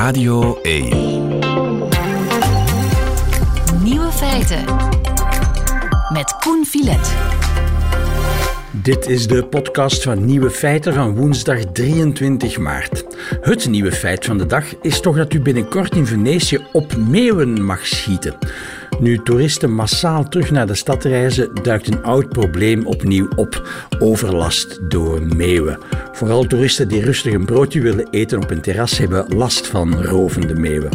Radio 1. Nieuwe feiten. Met Koen Filet. Dit is de podcast van Nieuwe Feiten van woensdag 23 maart. Het nieuwe feit van de dag is toch dat u binnenkort in Venetië op meeuwen mag schieten. Nu toeristen massaal terug naar de stad reizen, duikt een oud probleem opnieuw op: overlast door meeuwen. Vooral toeristen die rustig een broodje willen eten op een terras hebben last van rovende meeuwen.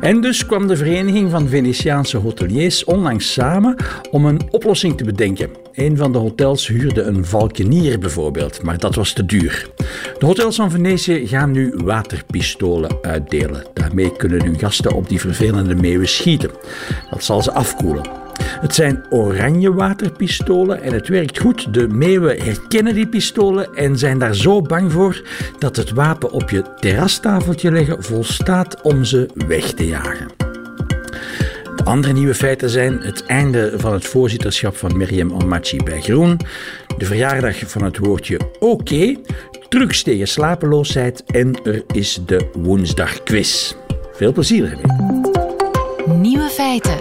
En dus kwam de Vereniging van Venetiaanse Hoteliers onlangs samen om een oplossing te bedenken. Een van de hotels huurde een valkenier bijvoorbeeld, maar dat was te duur. De hotels van Venetië gaan nu waterpistolen uitdelen. Daarmee kunnen hun gasten op die vervelende meeuwen schieten. Dat zal ze afkoelen. Het zijn oranje waterpistolen en het werkt goed. De meeuwen herkennen die pistolen en zijn daar zo bang voor dat het wapen op je terrastafeltje leggen volstaat om ze weg te jagen. De andere nieuwe feiten zijn het einde van het voorzitterschap van Miriam Almachi bij Groen, de verjaardag van het woordje oké, trucs tegen slapeloosheid en er is de woensdagquiz. Veel plezier ermee. Nieuwe feiten.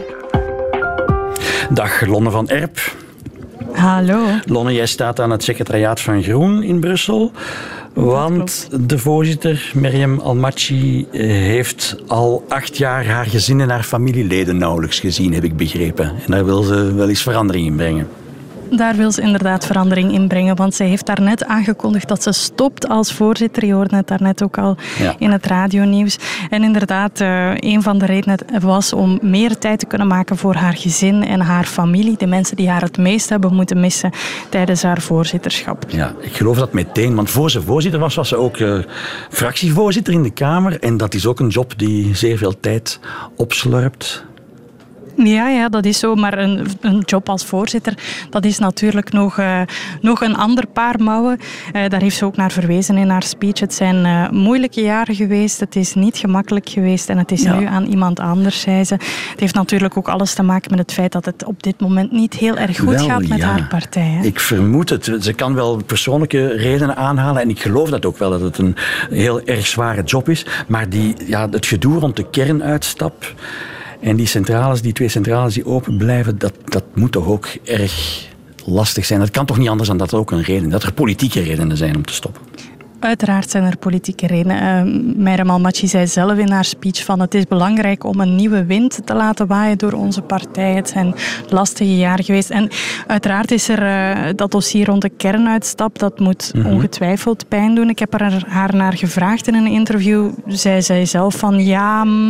Dag Lonne van Erp. Hallo. Lonne, jij staat aan het secretariaat van Groen in Brussel. Want de voorzitter, Miriam Almachi, heeft al acht jaar haar gezin en haar familieleden nauwelijks gezien, heb ik begrepen. En daar wil ze wel eens verandering in brengen. Daar wil ze inderdaad verandering in brengen, want zij heeft daarnet aangekondigd dat ze stopt als voorzitter. Je hoorde het daarnet ook al Ja. in het radionieuws. En inderdaad, eh, een van de redenen was om meer tijd te kunnen maken voor haar gezin en haar familie. De mensen die haar het meest hebben moeten missen tijdens haar voorzitterschap. Ja, ik geloof dat meteen, want voor ze voorzitter was, was ze ook eh, fractievoorzitter in de Kamer. En dat is ook een job die zeer veel tijd opslurpt. Ja, ja, dat is zo. Maar een, een job als voorzitter, dat is natuurlijk nog, eh, nog een ander paar mouwen. Eh, daar heeft ze ook naar verwezen in haar speech. Het zijn eh, moeilijke jaren geweest. Het is niet gemakkelijk geweest. En het is Ja. nu aan iemand anders, zei ze. Het heeft natuurlijk ook alles te maken met het feit dat het op dit moment niet heel erg goed Wel, gaat met ja. haar partij. Hè? Ik vermoed het. Ze kan wel persoonlijke redenen aanhalen. En ik geloof dat ook wel, dat het een heel erg zware job is. Maar die, ja, het gedoe rond de kernuitstap en die centrales, die twee centrales die open blijven, dat, dat moet toch ook erg lastig zijn. Het kan toch niet anders dan dat er ook een reden, dat er politieke redenen zijn om te stoppen. Uiteraard zijn er politieke redenen. Uh, Meira Almachi zei zelf in haar speech van het is belangrijk om een nieuwe wind te laten waaien door onze partij. Het zijn lastige jaren geweest. En uiteraard is er uh, dat dossier rond de kernuitstap, dat moet Mhm. ongetwijfeld pijn doen. Ik heb er haar naar gevraagd in een interview. Zij zei zelf van ja, mm,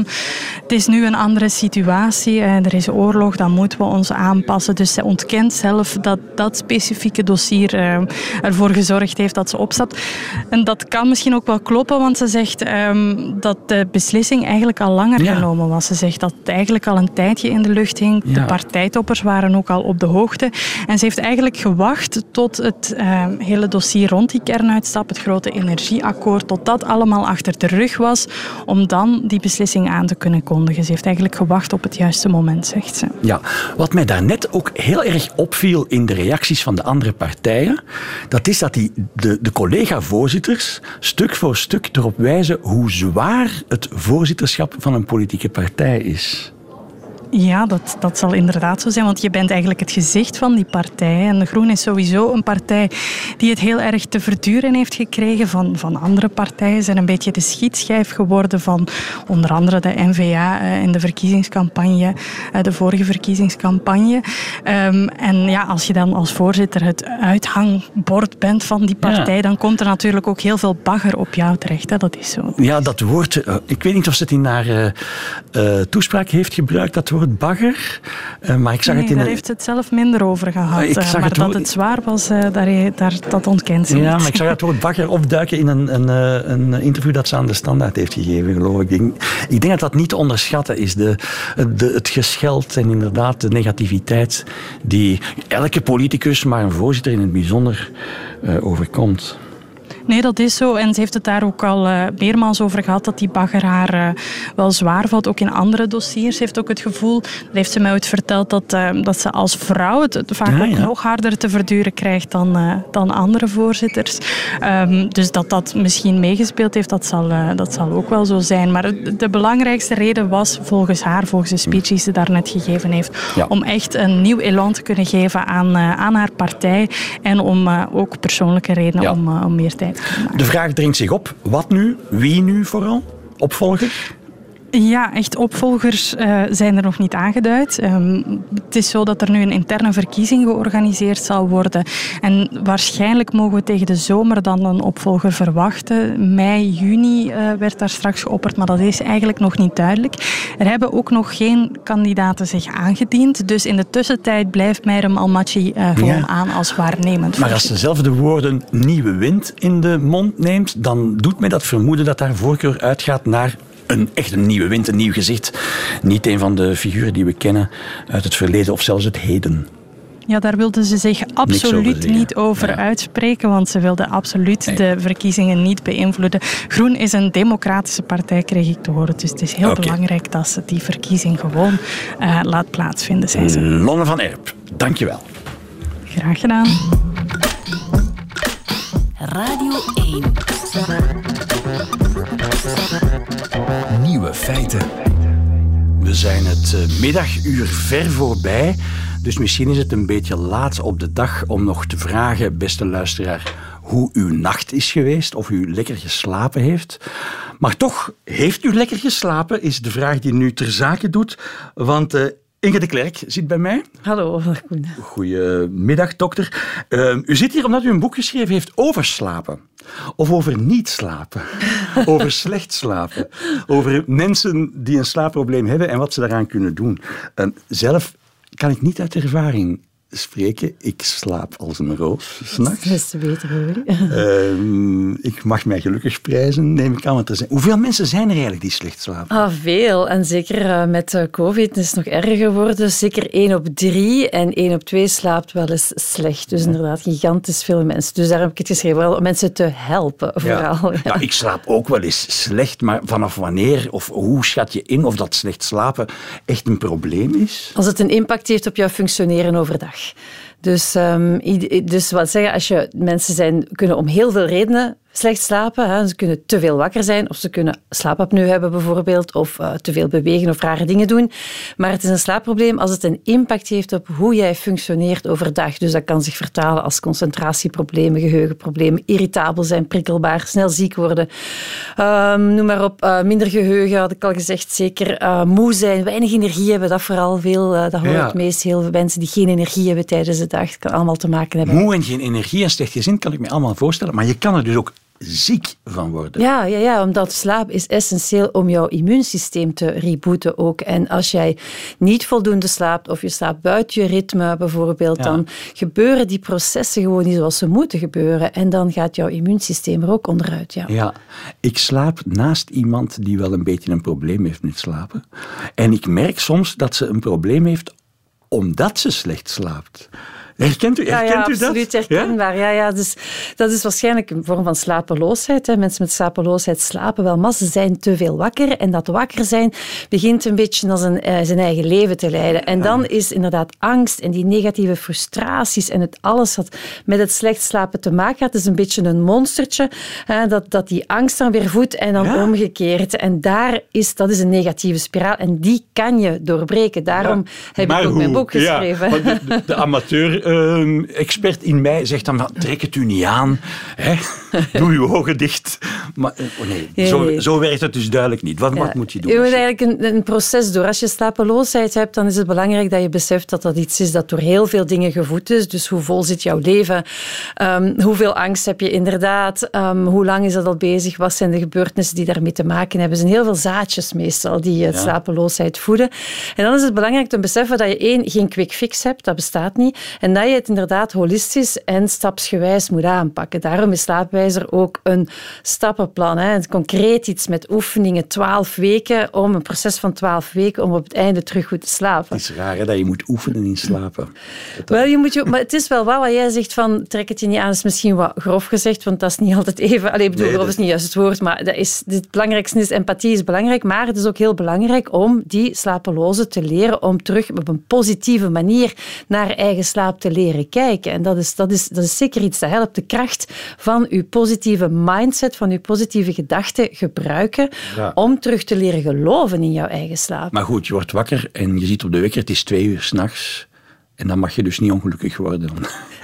het is nu een andere situatie. Uh, er is oorlog, dan moeten we ons aanpassen. Dus zij ontkent zelf dat dat specifieke dossier uh, ervoor gezorgd heeft dat ze opstapt. En dat kan misschien ook wel kloppen, want ze zegt um, dat de beslissing eigenlijk al langer Ja. genomen was. Ze zegt dat het eigenlijk al een tijdje in de lucht hing. De partijtoppers waren ook al op de hoogte. En ze heeft eigenlijk gewacht tot het um, hele dossier rond die kernuitstap, het grote energieakkoord, tot dat allemaal achter de rug was, om dan die beslissing aan te kunnen kondigen. Ze heeft eigenlijk gewacht op het juiste moment, zegt ze. Ja, wat mij daarnet ook heel erg opviel in de reacties van de andere partijen, dat is dat die, de, de stuk voor stuk erop wijzen hoe zwaar het voorzitterschap van een politieke partij is. Ja, dat, dat zal inderdaad zo zijn, want je bent eigenlijk het gezicht van die partij. En de Groen is sowieso een partij die het heel erg te verduren heeft gekregen van, van andere partijen. Ze zijn een beetje de schietschijf geworden van onder andere de N-VA uh, in de verkiezingscampagne, uh, de vorige verkiezingscampagne. Um, en ja, als je dan als voorzitter het uithangbord bent van die partij, ja. dan komt er natuurlijk ook heel veel bagger op jou terecht. Hè? Dat is zo. Ja, dat woord, uh, ik weet niet of ze het in haar toespraak heeft gebruikt, dat woord bagger. Uh, maar ik zag nee, het in daar een... heeft het zelf minder over gehad. Ik zag uh, maar het dat het zwaar was, uh, daar, daar, dat ontkent ze Ja, niet. maar ik zag het woord bagger opduiken in een, een, eh, een interview dat ze aan de standaard heeft gegeven, geloof ik. Ik denk, ik denk dat dat niet te onderschatten is. De, de, het gescheld en inderdaad de negativiteit die elke politicus, maar een voorzitter in het bijzonder, eh, overkomt. Nee, dat is zo. En ze heeft het daar ook al uh, meermaals over gehad dat die bagger haar uh, wel zwaar valt. Ook in andere dossiers. Ze heeft ook het gevoel, dat heeft ze mij ooit verteld, dat, uh, dat ze als vrouw het vaak ook ja. nog harder te verduren krijgt dan, dan andere voorzitters. Um, dus dat dat misschien meegespeeld heeft, dat zal, dat zal ook wel zo zijn. Maar de belangrijkste reden was volgens haar, volgens de speech die ze daarnet gegeven heeft, Ja. om echt een nieuw elan te kunnen geven aan, aan haar partij en om ook persoonlijke redenen om, om meer tijd De vraag dringt zich op. Wat nu? Wie nu vooral? Opvolger? Ja, echt opvolgers uh, zijn er nog niet aangeduid. Um, het is zo dat er nu een interne verkiezing georganiseerd zal worden. En waarschijnlijk mogen we tegen de zomer dan een opvolger verwachten. Mei, juni uh, werd daar straks geopperd, maar dat is eigenlijk nog niet duidelijk. Er hebben ook nog geen kandidaten zich aangediend. Dus in de tussentijd blijft Meirem Almaty uh, gewoon Ja. aan als waarnemend. Maar als ze zelf de woorden nieuwe wind in de mond neemt, dan doet mij dat vermoeden dat haar voorkeur uitgaat naar een echt een nieuwe wind, een nieuw gezicht. Niet een van de figuren die we kennen uit het verleden of zelfs het heden. Ja, daar wilde ze zich absoluut niet over Ja. uitspreken, want ze wilde absoluut Nee. de verkiezingen niet beïnvloeden. Groen is een democratische partij, kreeg ik te horen. Dus het is heel belangrijk dat ze die verkiezing gewoon eh, laat plaatsvinden, zei ze. Lonne van Erp, dankjewel. Graag gedaan. Radio 1. Nieuwe feiten. We zijn het eh, middaguur ver voorbij, dus misschien is het een beetje laat op de dag om nog te vragen, beste luisteraar, hoe uw nacht is geweest, of u lekker geslapen heeft. Maar toch, heeft u lekker geslapen, is de vraag die nu ter zake doet. Want eh, Inge de Klerk zit bij mij. Hallo, Koen. Goedemiddag, dokter. Uh, u zit hier omdat u een boek geschreven heeft over slapen. Of over niet slapen. over slecht slapen. Over mensen die een slaapprobleem hebben en wat ze daaraan kunnen doen. Uh, zelf kan ik niet uit ervaring spreken. Ik slaap als een roos, s'nachts. Des te beter hoor. Uh, ik mag mij gelukkig prijzen, neem ik aan. Want er zijn... Hoeveel mensen zijn er eigenlijk die slecht slapen? Ah, veel. En zeker uh, met uh, COVID is het nog erger geworden. Zeker 1 op 3 en 1 op 2 slaapt wel eens slecht. Dus inderdaad, gigantisch veel mensen. Dus daar heb ik het geschreven, om mensen te helpen vooral. Ja. ja. ik slaap ook wel eens slecht, maar vanaf wanneer of hoe schat je in of dat slecht slapen echt een probleem is? Als het een impact heeft op jouw functioneren overdag. dag. Dus, um, dus wat zeggen, als je mensen zijn, kunnen om heel veel redenen slecht slapen. Hè. Ze kunnen te veel wakker zijn of ze kunnen slaapapneu hebben bijvoorbeeld of uh, te veel bewegen of rare dingen doen. Maar het is een slaapprobleem als het een impact heeft op hoe jij functioneert overdag. Dus dat kan zich vertalen als concentratieproblemen, geheugenproblemen, irritabel zijn, prikkelbaar, snel ziek worden. Um, noem maar op, uh, minder geheugen had ik al gezegd, zeker uh, moe zijn, weinig energie hebben, dat vooral veel, dat hoor Ja. ik meest. Heel veel mensen die geen energie hebben tijdens de dag, dat kan allemaal te maken hebben. Moe en geen energie en slecht gezin kan ik me allemaal voorstellen, maar je kan er dus ook ziek van worden. Ja, ja, ja, omdat slaap is essentieel om jouw immuunsysteem te rebooten ook. En als jij niet voldoende slaapt of je slaapt buiten je ritme bijvoorbeeld, Ja. dan gebeuren die processen gewoon niet zoals ze moeten gebeuren. En dan gaat jouw immuunsysteem er ook onderuit. Ja. Ja, ik slaap naast iemand die wel een beetje een probleem heeft met slapen. En ik merk soms dat ze een probleem heeft omdat ze slecht slaapt. Herkent u, herkent ja, u dat? absoluut herkenbaar. Ja? Ja, dus dat is waarschijnlijk een vorm van slapeloosheid. Hè. Mensen met slapeloosheid slapen wel, maar ze zijn te veel wakker. En dat wakker zijn begint een beetje als een, uh, zijn eigen leven te leiden. En dan is inderdaad angst en die negatieve frustraties en het alles wat met het slecht slapen te maken had, is een beetje een monstertje. Hè, dat, dat die angst dan weer voedt en dan omgekeerd. En daar is, dat is een negatieve spiraal. En die kan je doorbreken. Daarom heb ik ook mijn boek geschreven. De, de, de amateur-expert in mij zegt dan, van, trek het u niet aan. Hè? Doe uw ogen dicht. Maar eh, oh nee, Ja, zo, zo werkt het dus duidelijk niet. Wat, wat moet je doen? Je moet eigenlijk een, een proces door. Als je slapeloosheid hebt, dan is het belangrijk dat je beseft dat dat iets is dat door heel veel dingen gevoed is. Dus hoe vol zit jouw leven? Ehm, hoeveel angst heb je inderdaad? Ehm, hoe lang is dat al bezig? Wat zijn de gebeurtenissen die daarmee te maken hebben? Er zijn heel veel zaadjes meestal die het Ja. slapeloosheid voeden. En dan is het belangrijk te beseffen dat je één, geen quick fix hebt. Dat bestaat niet. En dat je het inderdaad holistisch en stapsgewijs moet aanpakken. Daarom is Slaapwijzer ook een stappenplan. Hè. Concreet iets met oefeningen, twaalf weken, om een proces van twaalf weken, om op het einde terug goed te slapen. Het is raar hè, dat je moet oefenen in slapen. Wel, je moet je, maar het is wel waar wat jij zegt van trek het je niet aan, is misschien wat grof gezegd, want dat is niet altijd even. Alleen, ik bedoel, Nee, grof dat- is niet juist het woord, maar dat is, het belangrijkste is empathie is belangrijk, maar het is ook heel belangrijk om die slapelozen te leren om terug op een positieve manier naar eigen slaap te leren kijken. En dat is, dat is, dat is zeker iets dat helpt de kracht van uw positieve mindset, van uw positieve gedachten gebruiken Ja. om terug te leren geloven in jouw eigen slaap. Maar goed, je wordt wakker en je ziet op de wekker, het is twee uur s'nachts. En dan mag je dus niet ongelukkig worden.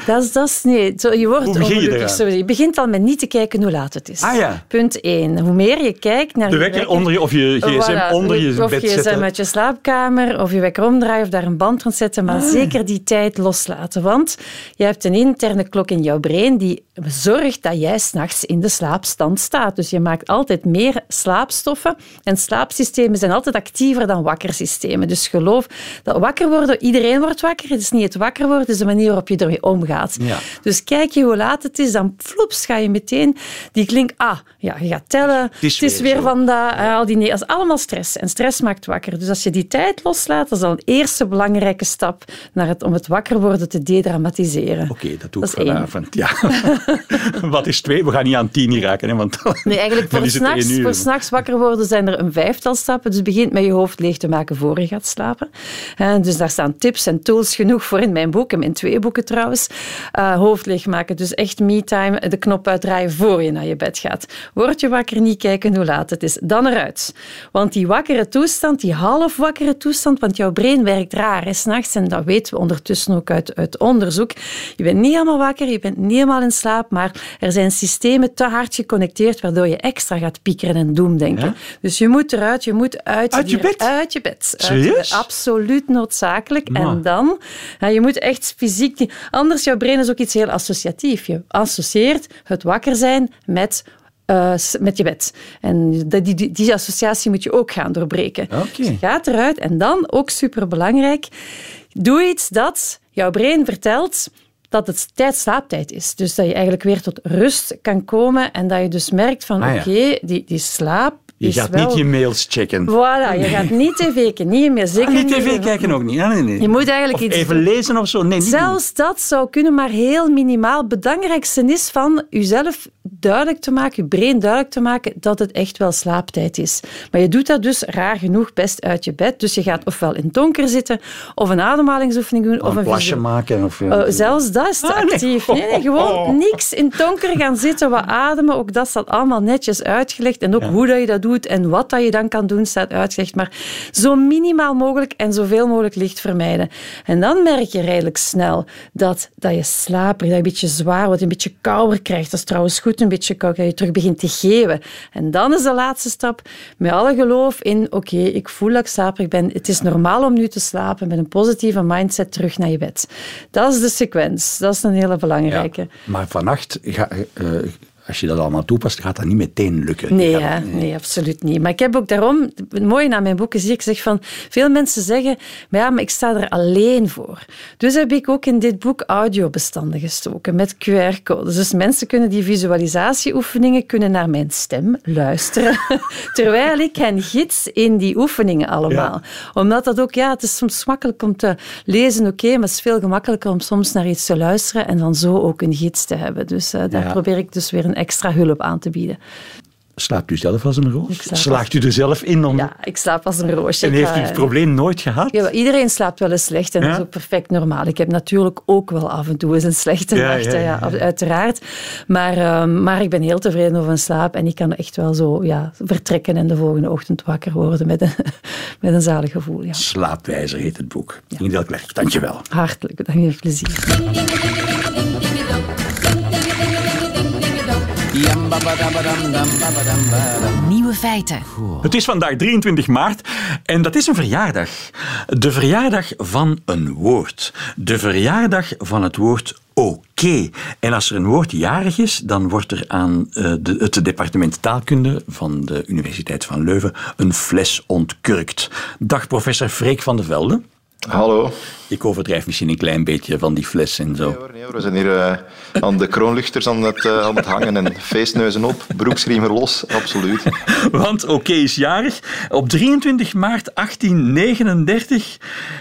Dat is, dat is, nee, zo, je wordt Hoe begin je ongelukkig. sowieso. Je begint al met niet te kijken hoe laat het is. Ah, ja. Punt 1. Hoe meer je kijkt naar De je wekker onder je, of je gsm Voilà. onder je of bed gsm zetten. uit je slaapkamer, of je wekker omdraaien, of daar een band rond zetten, Ah. maar zeker die tijd loslaten. Want je hebt een interne klok in jouw brein die zorgt dat jij s'nachts in de slaapstand staat. Dus je maakt altijd meer slaapstoffen en slaapsystemen zijn altijd actiever dan wakkersystemen. Dus geloof dat wakker worden, iedereen wordt wakker. Het is niet het wakker worden, het is de manier waarop je ermee omgaat. Ja. Dus kijk je hoe laat het is, dan floeps ga je meteen die klink, ah, ja, je gaat tellen, het is is, weer van dat, al die nee, dat is allemaal stress. En stress maakt wakker. Dus als je die tijd loslaat, dat is al een eerste belangrijke stap naar het, om het wakker worden te dedramatiseren. Oké, dat doe Dat ik één. vanavond. Ja. Wat is twee? We gaan niet aan tien hier raken. Hè, want Nee, eigenlijk voor s'nachts, voor s'nachts wakker worden zijn er een vijftal stappen. Dus begint met je hoofd leeg te maken voor je gaat slapen. Dus daar staan tips en tools genoeg voor in mijn boek, en in twee boeken trouwens. Eh, hoofd leeg maken, dus echt me-time, de knop uitdraaien voor je naar je bed gaat. Word je wakker, niet kijken hoe laat het is. Dan eruit. Want die wakkere toestand, die half wakkere toestand, want jouw brein werkt raar s'nachts, en dat weten we ondertussen ook uit, uit onderzoek. Je bent niet helemaal wakker, je bent niet helemaal in slaap, maar er zijn systemen te hard geconnecteerd waardoor je extra gaat piekeren en doemdenken. Ja? Dus je moet eruit, je moet uit, Uit je bed? Uit je bed. Je. Absoluut noodzakelijk. Maar. En dan, ja, je moet echt fysiek... Anders, jouw brein is ook iets heel associatief. Je associeert het wakker zijn met... eh, met je bed. En die, die, die associatie moet je ook gaan doorbreken. Oké. Dus je gaat eruit en dan, ook superbelangrijk, doe iets dat jouw brein vertelt dat het tijd slaaptijd is. Dus dat je eigenlijk weer tot rust kan komen en dat je dus merkt van Ah, ja. oké, die, die slaap Je gaat wel... niet je mails checken. Voilà, je gaat niet tv kijken, niet meer. Zeker Ah, niet niet tv kijken ook niet. Ja, nee, nee. Je moet eigenlijk of iets even doen. lezen of zo. Nee, niet doen. Zelfs dat zou kunnen, maar heel minimaal. Het belangrijkste is van jezelf duidelijk te maken, je brein duidelijk te maken dat het echt wel slaaptijd is. Maar je doet dat dus raar genoeg best uit je bed. Dus je gaat ofwel in het donker zitten, of een ademhalingsoefening doen, of een een plasje maken. Of, Oh, zelfs dat is te Ah, actief. Nee, nee, gewoon niks in het donker gaan zitten, wat ademen. Ook dat staat allemaal netjes uitgelegd. En ook hoe dat je dat doet en wat dat je dan kan doen, staat uitgelegd. Maar zo minimaal mogelijk en zoveel mogelijk licht vermijden. En dan merk je redelijk snel dat, dat je slaperig, dat je een beetje zwaar wordt, een beetje kouder krijgt. Dat is trouwens goed, een beetje koud, dat je terug begint te geven. En dan is de laatste stap, met alle geloof in, oké, ik voel dat ik slaperig ben. Het is normaal om nu te slapen, met een positieve mindset terug naar je bed. Dat is de sequence. Dat is een hele belangrijke. Maar vannacht, ga, eh, als je dat allemaal toepast, gaat dat niet meteen lukken. Nee, nee, absoluut niet. Maar ik heb ook daarom, het mooie aan mijn boeken zie ik zeg van, veel mensen zeggen, maar ja, maar ik sta er alleen voor. Dus heb ik ook in dit boek audiobestanden gestoken met QR-codes. Dus mensen kunnen die visualisatieoefeningen kunnen naar mijn stem luisteren, terwijl ik hen gids in die oefeningen allemaal. Omdat dat ook, ja, het is soms makkelijk om te lezen, oké, maar het is veel gemakkelijker om soms naar iets te luisteren en dan zo ook een gids te hebben. Dus eh, daar Ja. probeer ik dus weer een extra hulp aan te bieden. Slaapt u zelf als een roos? Slaagt u er zelf in? Om... Ja, ik slaap als een roosje. En heeft u het probleem nooit gehad? Ja, iedereen slaapt wel eens slecht en dat Ja? is ook perfect normaal. Ik heb natuurlijk ook wel af en toe eens een slechte Ja, nacht, ja, ja, ja, uiteraard. Maar, ehm, maar ik ben heel tevreden over mijn slaap en ik kan echt wel zo ja, vertrekken en de volgende ochtend wakker worden met een, met een zalig gevoel. Ja. Slaapwijzer heet het boek. Inge Delklerk, dankjewel. Hartelijk bedankt, plezier. Nieuwe feiten. Het is vandaag 23 maart en dat is een verjaardag. De verjaardag van een woord. De verjaardag van het woord oké. En als er een woord jarig is, dan wordt er aan eh, het departement taalkunde van de Universiteit van Leuven een fles ontkurkt. Dag professor Freek van de Velde. Hallo. Ik overdrijf misschien een klein beetje van die fles en zo. Nee hoor, nee hoor. We zijn hier uh, aan de kroonluchters aan het, uh, aan het hangen en feestneuzen op, broeksriemen los, absoluut. Want oké okay is jarig. Op 23 maart 1839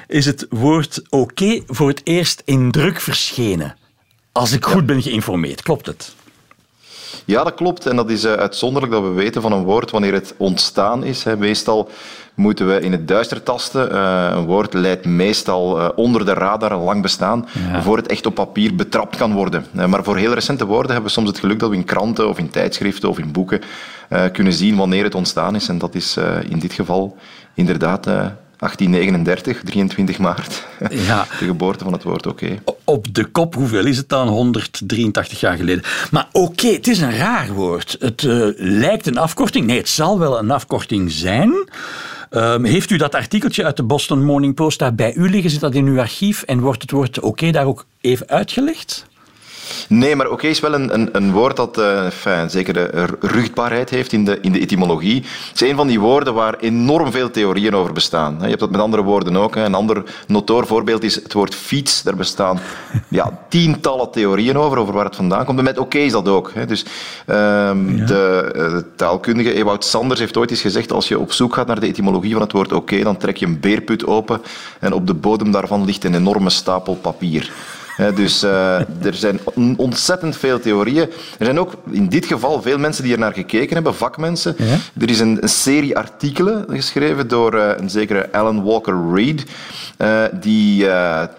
is het woord oké okay voor het eerst in druk verschenen. Als ik goed ben geïnformeerd, klopt het? Ja, dat klopt. En dat is uh, uitzonderlijk dat we weten van een woord wanneer het ontstaan is. Hè. Meestal moeten we in het duister tasten. Uh, een woord leidt meestal uh, onder de radar een lang bestaan, ja. voor het echt op papier betrapt kan worden. Uh, maar voor heel recente woorden hebben we soms het geluk dat we in kranten of in tijdschriften of in boeken kunnen zien wanneer het ontstaan is. En dat is in dit geval inderdaad 1839, 23 maart. Ja. De geboorte van het woord oké. Okay. Op de kop, hoeveel is het dan? 183 jaar geleden. Maar oké, okay, het is een raar woord. Het uh, lijkt een afkorting. Nee, het zal wel een afkorting zijn. Um, heeft u dat artikeltje uit de Boston Morning Post daar bij u liggen? Zit dat in uw archief? En wordt het woord oké okay daar ook even uitgelegd? Nee, maar oké okay is wel een, een, een woord dat uh, enfin, zekere ruchtbaarheid heeft in de, in de etymologie. Het is een van die woorden waar enorm veel theorieën over bestaan. Je hebt dat met andere woorden ook. Een ander notoor voorbeeld is het woord fiets. Daar bestaan ja, tientallen theorieën over, over waar het vandaan komt. En met oké okay is dat ook. Dus um, ja. de, de, taalkundige Ewout Sanders heeft ooit eens gezegd als je op zoek gaat naar de etymologie van het woord oké, okay, dan trek je een beerput open en op de bodem daarvan ligt een enorme stapel papier dus uh, er zijn ontzettend veel theorieën. Er zijn ook in dit geval veel mensen die er naar gekeken hebben, vakmensen. Ja? Er is een, een, serie artikelen geschreven door uh, een zekere Alan Walker Reed, uh, die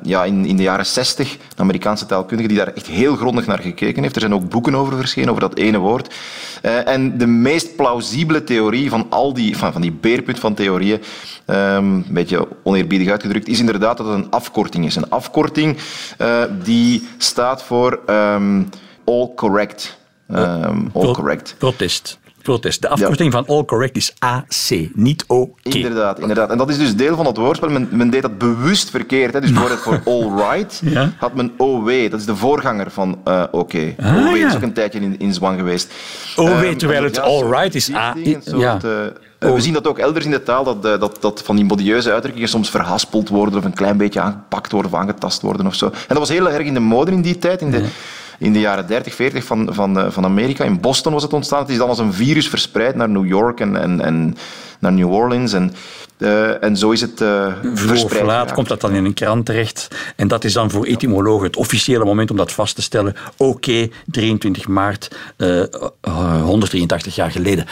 ja, in, in de jaren 60, een Amerikaanse taalkundige, die daar echt heel grondig naar gekeken heeft. Er zijn ook boeken over verschenen, over dat ene woord. en de meest plausibele theorie van al die, van, van die beerput van theorieën, um, een beetje oneerbiedig uitgedrukt, is inderdaad dat het een afkorting is. Een afkorting die staat voor um, all correct. Um, all correct. Protest. Protest. De afkorting ja. van all correct is AC, niet OK. Inderdaad, inderdaad. En dat is dus deel van het woordspel. Men, men deed dat bewust verkeerd. Hè. Dus voor, het voor all right ja. had men OW. Dat is de voorganger van uh, OK. Ah, OW ja. is ook een tijdje in, in zwang geweest. OW, um, terwijl het all right is A. Ja. Uh, we zien dat ook elders in de taal, dat, uh, dat, dat van die modieuze uitdrukkingen soms verhaspeld worden of een klein beetje aangepakt worden of aangetast worden of zo. En dat was heel erg in de mode in die tijd, in de, in de jaren 30, 40 van, van, uh, van Amerika. In Boston was het ontstaan. Het is dan als een virus verspreid naar New York en, en, en naar New Orleans. En, uh, en zo is het uh, verspreid. laat komt dat dan in een krant terecht. En dat is dan voor etymologen het officiële moment om dat vast te stellen. Oké, okay, 23 maart, uh, 183 jaar geleden.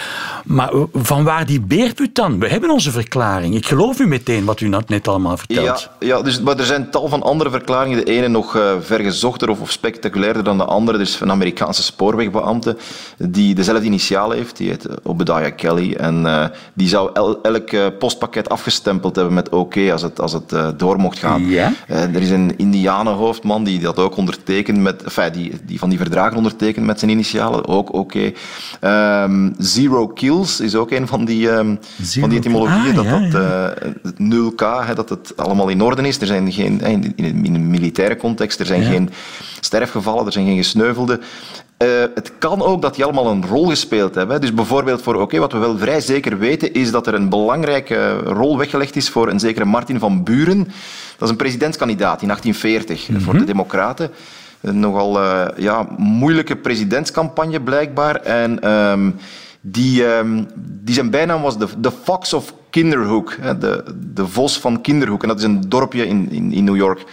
Maar van waar die beerput dan? We hebben onze verklaring. Ik geloof u meteen wat u net allemaal vertelt. Ja, ja dus, maar er zijn tal van andere verklaringen. De ene nog vergezochter of, of spectaculairder dan de andere. Er is een Amerikaanse spoorwegbeambte die dezelfde initialen heeft. Die heet Obadiah Kelly. En die zou el, elk postpakket afgestempeld hebben met oké als het, als het uh, door mocht gaan. Ja? Uh, er is een Indianenhoofdman die dat ook ondertekent met, enfin, die, die van die verdragen ondertekent met zijn initialen, ook oké. Um, zero kills is ook een van die, um, van die etymologieën, ah, dat ja, dat uh, 0K, dat het allemaal in orde is. Er zijn geen, in, een militaire context, er zijn geen sterfgevallen, er zijn geen gesneuvelden. Uh, het kan ook dat die allemaal een rol gespeeld hebben. Dus bijvoorbeeld voor, oké, okay, wat we wel vrij zeker weten, is dat er een belangrijke rol weggelegd is voor een zekere Martin van Buren. Dat is een presidentskandidaat in 1840 mm -hmm. voor de Democraten. Een nogal uh, ja, moeilijke presidentscampagne blijkbaar. En um, die, um, die zijn bijnaam was de, Fox of Kinderhook, de, de vos van Kinderhoek. En dat is een dorpje in, in, in New York.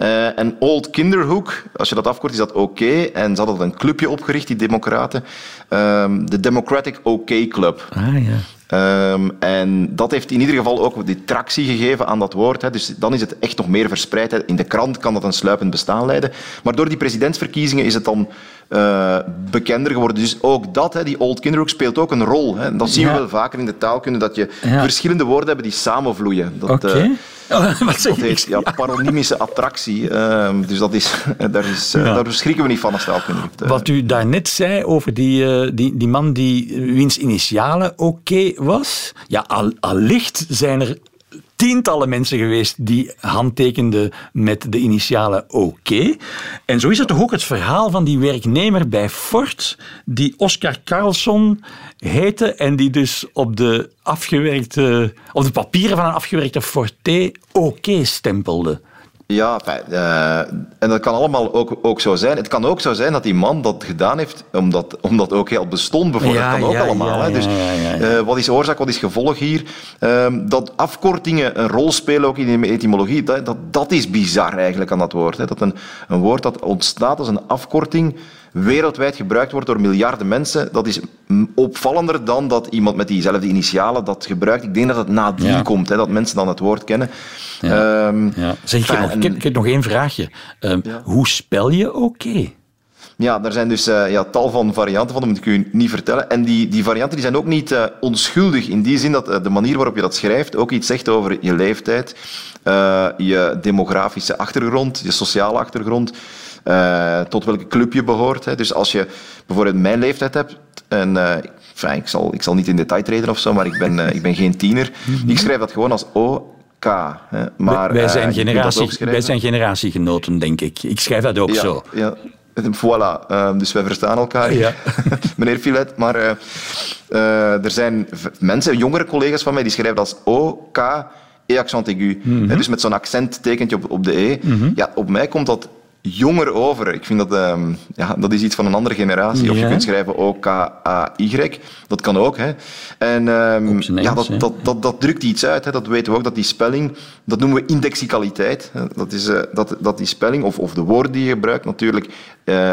Uh, en Old Kinderhook, als je dat afkort, is dat oké. Okay. En ze hadden een clubje opgericht, die democraten. Um, de Democratic OK Club. Ah, ja. Um, en dat heeft in ieder geval ook die tractie gegeven aan dat woord. Hè. Dus dan is het echt nog meer verspreid. Hè. In de krant kan dat een sluipend bestaan leiden. Maar door die presidentsverkiezingen is het dan uh, bekender geworden. Dus ook dat, hè, die Old Kinderhook, speelt ook een rol. Hè. Dat zien we wel vaker in de taalkunde, dat je ja. verschillende woorden hebt die samenvloeien. Dat, okay. uh, Oh, wat dat heet ja, paronymische attractie. Uh, dus dat is, daar, is, ja. daar schrikken we niet van als taalkundige. Uh, wat u daarnet zei over die, die, die man die wiens initialen oké okay was. Ja, al, allicht zijn er tientallen mensen geweest die handtekenden met de initialen OK. En zo is het toch ook het verhaal van die werknemer bij Ford, die Oscar Carlson heette en die dus op de, afgewerkte, op de papieren van een afgewerkte Forte OK stempelde. Ja, uh, en dat kan allemaal ook, ook zo zijn. Het kan ook zo zijn dat die man dat gedaan heeft omdat, omdat ook heel bestond, bijvoorbeeld. dat kan ook allemaal. hè. Dus uh, wat is oorzaak, wat is gevolg hier? Uh, dat afkortingen een rol spelen ook in de etymologie, dat, dat, dat is bizar eigenlijk aan dat woord. Hè. Dat een, een woord dat ontstaat als een afkorting wereldwijd gebruikt wordt door miljarden mensen, dat is opvallender dan dat iemand met diezelfde initialen dat gebruikt. Ik denk dat het nadien komt, hè, dat mensen dan het woord kennen. Ja. Um, ja. Zeg, ik, nog, ik, heb, nog één vraagje. Um, hoe spel je oké? Ja, daar zijn dus uh, ja, tal van varianten van, dat moet ik u niet vertellen. En die, die varianten die zijn ook niet uh, onschuldig in die zin dat uh, de manier waarop je dat schrijft ook iets zegt over je leeftijd, je demografische achtergrond, je sociale achtergrond. Uh, tot welke club je behoort. Hè. Dus als je bijvoorbeeld mijn leeftijd hebt, en uh, enfin, ik, zal, ik zal niet in detail treden of zo, maar ik ben, uh, ik ben geen tiener. Ik schrijf dat gewoon als O. K, hè. Maar, wij, zijn generatie, wij zijn generatiegenoten, denk ik. Ik schrijf dat ook ja, zo. Ja. Voilà, uh, dus wij verstaan elkaar, ja. meneer Filet. Maar uh, uh, er zijn mensen, jongere collega's van mij, die schrijven als O, K, E accent aigu. Mm -hmm. Dus met zo'n accenttekentje op, op de E. Mm -hmm. Ja, op mij komt dat jonger over. Ik vind dat, um, ja, dat is iets van een andere generatie. Of je kunt schrijven O-K-A-Y. Dat kan ook. Hè. En um, ja, dat, dat, dat, dat, drukt iets uit. Hè. Dat weten we ook, dat die spelling, dat noemen we indexicaliteit. Dat is uh, dat, dat die spelling, of, of de woorden die je gebruikt, natuurlijk... Uh,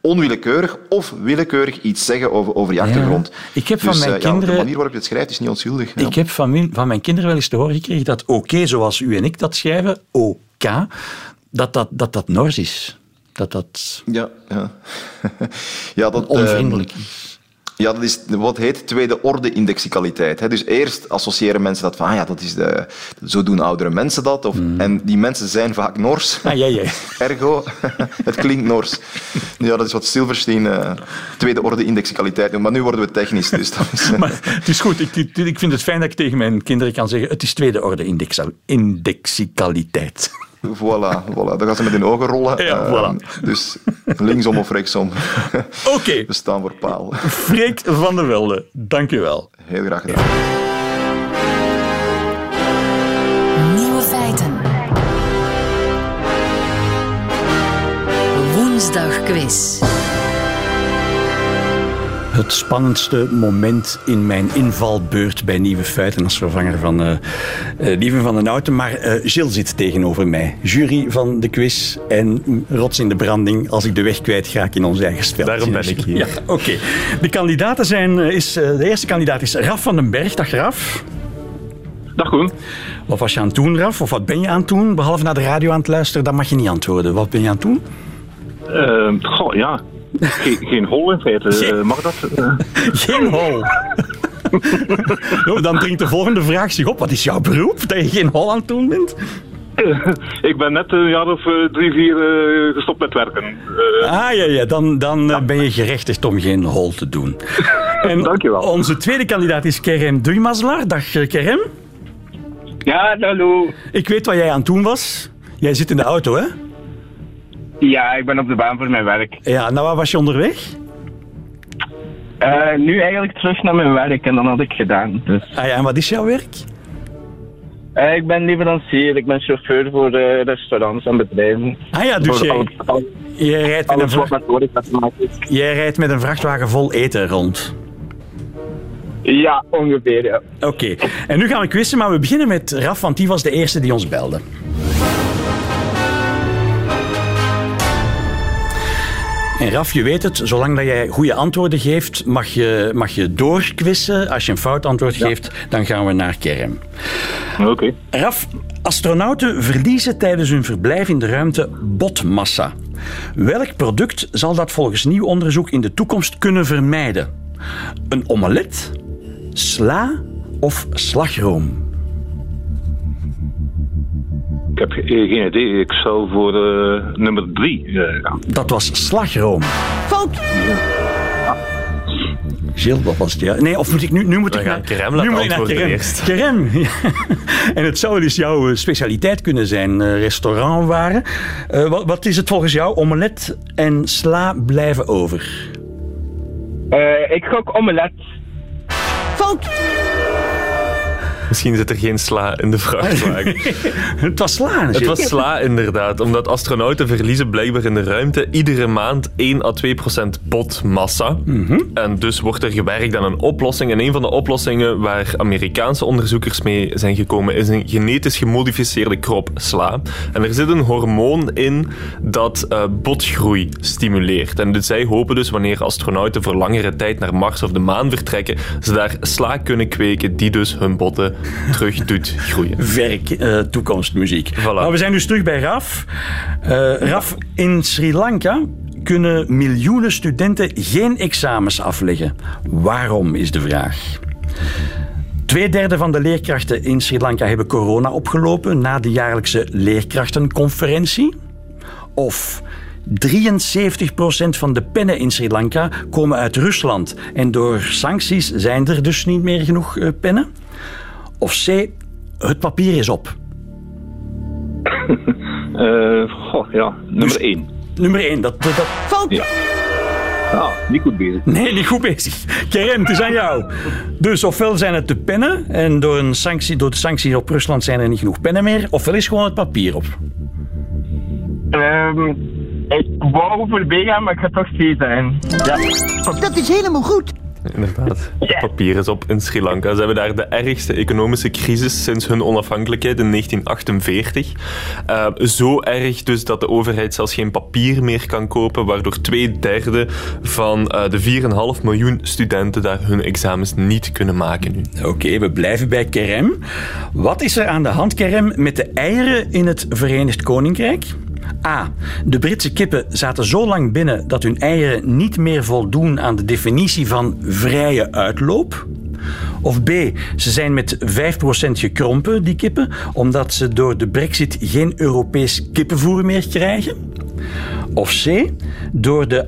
onwillekeurig of willekeurig iets zeggen over, over je achtergrond. Ja. Ik heb van dus, mijn uh, kinderen... Ja, de manier waarop je het schrijft is niet onschuldig. Ik heb van mijn, van mijn kinderen wel eens te horen gekregen dat oké, okay, zoals u en ik dat schrijven, OK, dat dat, dat, dat Nors is. Dat dat ja, ja. ja, dat, onvriendelijk is. Ja, dat is wat heet tweede orde indexicaliteit. Dus eerst associëren mensen dat van, ah ja, dat is de, zo doen oudere mensen dat. Of, mm. En die mensen zijn vaak Nors. Ah, ja, ja. Ergo, het klinkt Nors. Ja, dat is wat Silverstein uh, tweede orde indexicaliteit noemt. Maar nu worden we technisch. Dus dat is, uh... maar het is goed. Ik, ik vind het fijn dat ik tegen mijn kinderen kan zeggen, het is tweede orde indexicaliteit. Voilà, voilà. Dan gaan ze met hun ogen rollen. Ja, uh, voilà. Dus linksom of rechtsom. Oké. Okay. We staan voor paal. Freek van der Velde, dank u wel. Heel graag gedaan. Nieuwe feiten. Woensdag quiz. Het spannendste moment in mijn invalbeurt bij Nieuwe Feiten als vervanger van uh, uh, Lieven van den Houten. Maar uh, Gilles zit tegenover mij. Jury van de quiz en rots in de branding als ik de weg kwijt ga in ons eigen spel. Daarom ben ik hier. Ja, Oké. Okay. De kandidaten zijn... Is, de eerste kandidaat is Raf van den Berg. Dag Raf. Dag Koen. Wat was je aan het doen, Raf? Of wat ben je aan het doen? Behalve naar de radio aan het luisteren, dan mag je niet antwoorden. Wat ben je aan het doen? goh, ja, geen, geen hol in feite. Geen... Mag dat? geen hol. Dan dringt de volgende vraag zich op. Wat is jouw beroep dat je geen hol aan het doen bent? Ik ben net een jaar of uh, drie, vier uh, gestopt met werken. Ah ja, ja. dan, dan ja. ben je gerechtigd om geen hol te doen. En Dankjewel. Onze tweede kandidaat is Kerem Duymazelaar. Dag Kerem. Ja, hallo. Ik weet wat jij aan het doen was. Jij zit in de auto, hè? Ja, ik ben op de baan voor mijn werk. Ja, nou waar was je onderweg? Uh, nu eigenlijk terug naar mijn werk en dan had ik gedaan. Dus. Ah ja, en wat is jouw werk? Uh, ik ben leverancier, ik ben chauffeur voor uh, restaurants en bedrijven. Ah ja, dus je, rijdt met een vracht... jij rijdt met een vrachtwagen vol eten rond? Ja, ongeveer, ja. Oké, okay. en nu gaan we quizzen, maar we beginnen met Raf, want die was de eerste die ons belde. En Raf, je weet het, zolang dat jij goede antwoorden geeft, mag je, mag je doorquizzen. Als je een fout antwoord ja. geeft, dan gaan we naar Kerm. Oké. Okay. Raf, astronauten verliezen tijdens hun verblijf in de ruimte botmassa. Welk product zal dat volgens nieuw onderzoek in de toekomst kunnen vermijden? Een omelet, sla of slagroom? Ik heb geen idee. Ik zou voor uh, nummer drie uh, gaan. Dat was slagroom. Fout! Gilles, wat was het? Ja? Nee, of moet ik nu, nu moet We ik gaan naar... Kerem nu laten moet ik naar Kerem. eerst. Kerem, ja. En het zou dus jouw eh, specialiteit kunnen zijn, eh, restaurantwaren. Eh, wat, wat is het volgens jou? Omelet en sla blijven over. Eh, ik gok omelet. Misschien zit er geen sla in de vrachtwagen. Het was sla. Het was sla inderdaad, omdat astronauten verliezen blijkbaar in de ruimte iedere maand 1 à 2 procent botmassa. En dus wordt er gewerkt aan een oplossing. En een van de oplossingen waar Amerikaanse onderzoekers mee zijn gekomen is een genetisch gemodificeerde krop sla. En er zit een hormoon in dat eh, botgroei stimuleert. En dus zij hopen dus wanneer astronauten voor langere tijd naar Mars of de maan vertrekken, ze daar sla kunnen kweken die dus hun botten terug doet groeien. Werk, eh, toekomstmuziek. Voilà. We zijn dus terug bij Raf. Eh, Raf, in Sri Lanka kunnen miljoenen studenten geen examens afleggen. Waarom is de vraag? Tweederde van de leerkrachten in Sri Lanka hebben corona opgelopen na de jaarlijkse leerkrachtenconferentie. Of 73% van de pennen in Sri Lanka komen uit Rusland. En door sancties zijn er dus niet meer genoeg eh, pennen. Of C, het papier is op. Eh, goh, ja, nummer Dus- 1. Nummer 1, dat, dat, dat- Ah, niet goed bezig. Nee, niet goed bezig. Kerem, het is aan jou. Dus ofwel zijn het de pennen en door, een sanctie, door de sancties op Rusland zijn er niet genoeg pennen meer. Ofwel is gewoon het papier op. Ehm, ik wou voor B gaan, maar ik ga toch C zijn. Ja. Dat is helemaal goed. Inderdaad. Papier is op in Sri Lanka. Ze hebben daar de ergste economische crisis sinds hun onafhankelijkheid in 1948. Eh, zo erg dus dat de overheid zelfs geen papier meer kan kopen, waardoor twee derde van eh, de 4,5 miljoen studenten daar hun examens niet kunnen maken nu. Oké, we blijven bij Kerem. Wat is er aan de hand, Kerem, met de eieren in het Verenigd Koninkrijk? A. De Britse kippen zaten zo lang binnen dat hun eieren niet meer voldoen aan de definitie van vrije uitloop. Of B. Ze zijn met 5% gekrompen, die kippen, omdat ze door de brexit geen Europees kippenvoer meer krijgen. Of C. Door de,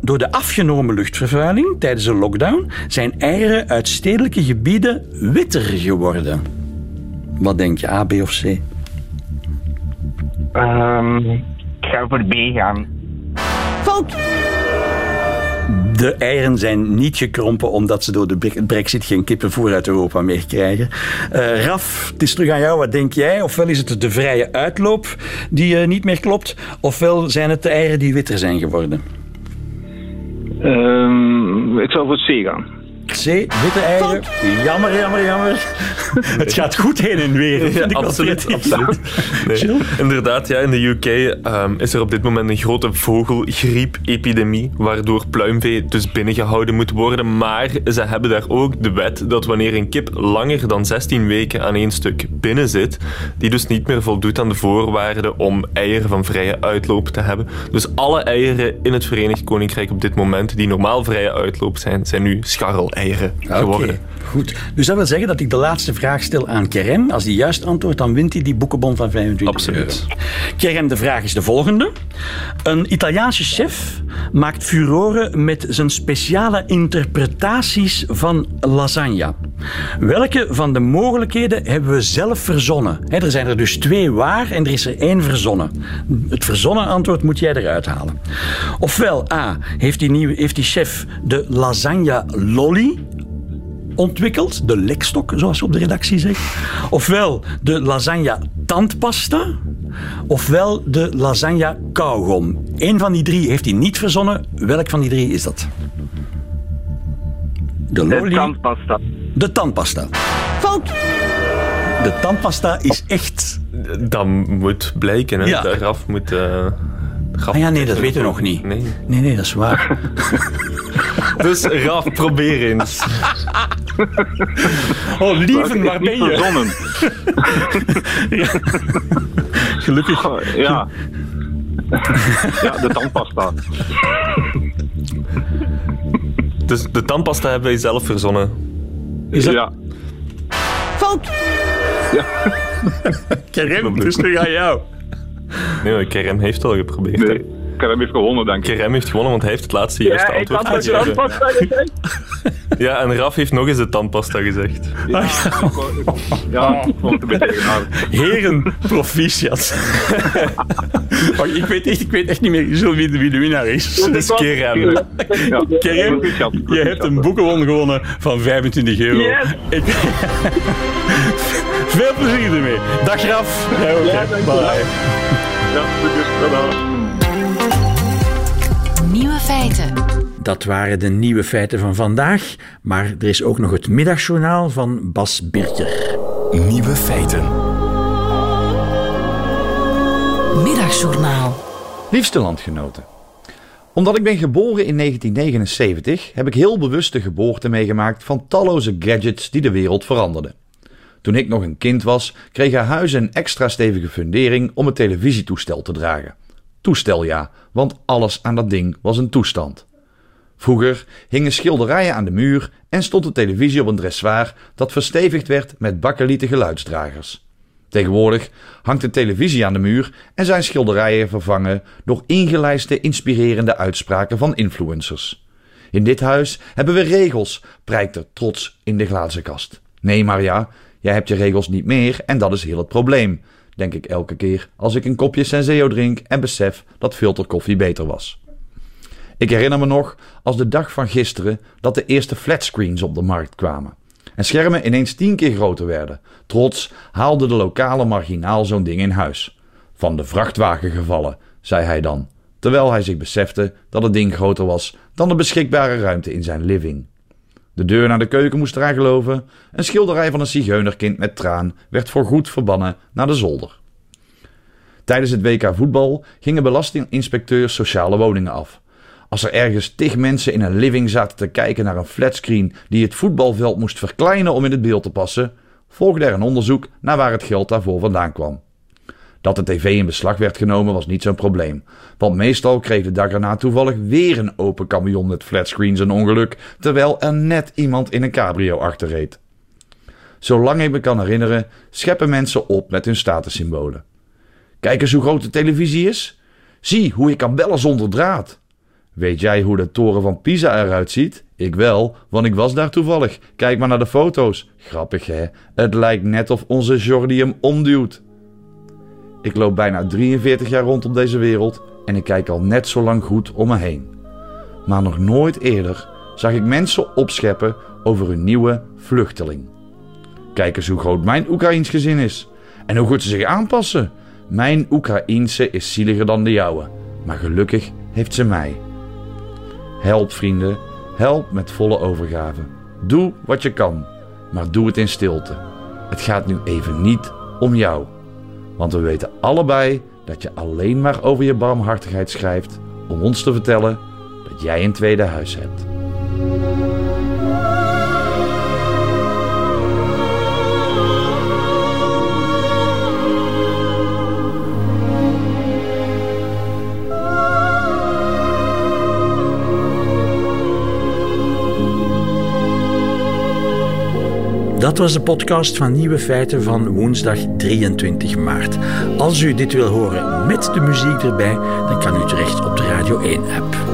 door de afgenomen luchtvervuiling tijdens de lockdown zijn eieren uit stedelijke gebieden witter geworden. Wat denk je, A, B of C? Ehm, ik ga voor B gaan. Fout. De eieren zijn niet gekrompen omdat ze door de bre- brexit geen kippenvoer uit Europa meer krijgen. Eh, Raf, het is terug aan jou. Wat denk jij? Ofwel is het de vrije uitloop die eh, niet meer klopt, ofwel zijn het de eieren die witter zijn geworden. Ehm, ik zal voor C gaan. C, witte eieren. Jammer, jammer, jammer. Het gaat goed heen en weer. Dat vind ik absoluut, absoluut. Nee, inderdaad, ja, in de UK ehm, is er op dit moment een grote vogelgriepepidemie, waardoor pluimvee dus binnengehouden moet worden. Maar ze hebben daar ook de wet dat wanneer een kip langer dan 16 weken aan één stuk binnen zit, die dus niet meer voldoet aan de voorwaarden om eieren van vrije uitloop te hebben. Dus alle eieren in het Verenigd Koninkrijk op dit moment, die normaal vrije uitloop zijn, zijn nu scharreleieren geworden. Oké, goed. Dus dat wil zeggen dat ik de laatste vraag stel aan Kerem. Als hij juist antwoordt, dan wint hij die boekenbon van 25 Absoluut. euro. Kerem, de vraag is de volgende. Een Italiaanse chef maakt furoren met zijn speciale interpretaties van lasagne. Welke van de mogelijkheden hebben we zelf verzonnen? Er zijn er dus twee waar en er is er één verzonnen. Het verzonnen antwoord moet jij eruit halen. Ofwel A, heeft die, nieuwe, heeft die chef de lasagne lolly ontwikkeld, de lekstok, zoals ze op de redactie zeggen. Ofwel de lasagne tandpasta, ofwel de lasagne kauwgom. Eén van die drie heeft hij niet verzonnen. Welk van die drie is dat? De De tandpasta. de tandpasta. Fout. De tandpasta is echt... Dat moet blijken, hè. Ja. Daaraf moet... eh Ah ja, nee, dat weten we nog niet. Nee. Nee, nee, dat is waar. Dus Raf, probeer eens. Oh, lieven, waar ben je? verzonnen. Gelukkig. Goh, Ja. ja, de tandpasta. Dus de tandpasta hebben wij zelf verzonnen. Is dat Ja. Fout. Kerem? Het is terug aan jou. Nee, Kerem heeft al geprobeerd. Nee, Kerem heeft gewonnen, denk ik. Kerem heeft gewonnen, want hij heeft het laatste juiste Ja, ik antwoord had de gegeven. tandpasta gezegd. Ja, en Raf heeft nog eens de tandpasta gezegd. Ja, ja, ik vond het een beetje. Heren, proficiat. Wacht, ik, weet echt, ik weet echt niet meer zo wie de, wie de winnaar is. Dat is Kerem. Ja, je hebt een boekenwon gewonnen van 25 euro. Yes. Ik... Veel plezier ermee. Dag Raf. Ja, hè. dankjewel. Bye. Ja, dus. Nieuwe feiten. Dat waren de nieuwe feiten van vandaag. Maar er is ook nog het middagjournaal van Bas Birker. Nieuwe feiten. Middagjournaal. Liefste landgenoten. Omdat ik ben geboren in 1979 heb ik heel bewust de geboorte meegemaakt van talloze gadgets die de wereld veranderden. Toen ik nog een kind was, kregen huizen een extra stevige fundering om het televisietoestel te dragen. Toestel ja, want alles aan dat ding was een toestand. Vroeger hingen schilderijen aan de muur en stond de televisie op een dressoir dat verstevigd werd met bakkelieten geluidsdragers. Tegenwoordig hangt de televisie aan de muur en zijn schilderijen vervangen door ingelijste inspirerende uitspraken van influencers. In dit huis hebben we regels, prijkt er trots in de glazen kast. Nee, Maria, jij hebt je regels niet meer en dat is heel het probleem, denk ik elke keer als ik een kopje Senseo drink en besef dat filterkoffie beter was. Ik herinner me nog als de dag van gisteren dat de eerste flatscreens op de markt kwamen. En schermen ineens tien keer groter werden. Trots haalde de lokale marginaal zo'n ding in huis. Van de vrachtwagen gevallen, zei hij dan. Terwijl hij zich besefte dat het ding groter was dan de beschikbare ruimte in zijn living. De deur naar de keuken moest eraan geloven. Een schilderij van een zigeunerkind met traan werd voorgoed verbannen naar de zolder. Tijdens het WK voetbal gingen belastinginspecteurs sociale woningen af. Als er ergens tig mensen in een living zaten te kijken naar een flatscreen die het voetbalveld moest verkleinen om in het beeld te passen, volgde er een onderzoek naar waar het geld daarvoor vandaan kwam. Dat de tv in beslag werd genomen was niet zo'n probleem, want meestal kreeg de dag erna toevallig weer een open camion met flatscreens een ongeluk, terwijl er net iemand in een cabrio achterreed. Zolang ik me kan herinneren, scheppen mensen op met hun statussymbolen. Kijk eens hoe groot de televisie is. Zie hoe ik kan bellen zonder draad. Weet jij hoe de toren van Pisa eruit ziet? Ik wel, want ik was daar toevallig. Kijk maar naar de foto's. Grappig hè? Het lijkt net of onze Jordi hem omduwt. Ik loop bijna 43 jaar rond op deze wereld en ik kijk al net zo lang goed om me heen. Maar nog nooit eerder zag ik mensen opscheppen over een nieuwe vluchteling. Kijk eens hoe groot mijn Oekraïens gezin is en hoe goed ze zich aanpassen. Mijn Oekraïense is zieliger dan de jouwe, maar gelukkig heeft ze mij. Help vrienden, help met volle overgave. Doe wat je kan, maar doe het in stilte. Het gaat nu even niet om jou. Want we weten allebei dat je alleen maar over je barmhartigheid schrijft om ons te vertellen dat jij een tweede huis hebt. Dat was de podcast van Nieuwe Feiten van woensdag 23 maart. Als u dit wil horen met de muziek erbij, dan kan u terecht op de Radio 1-app.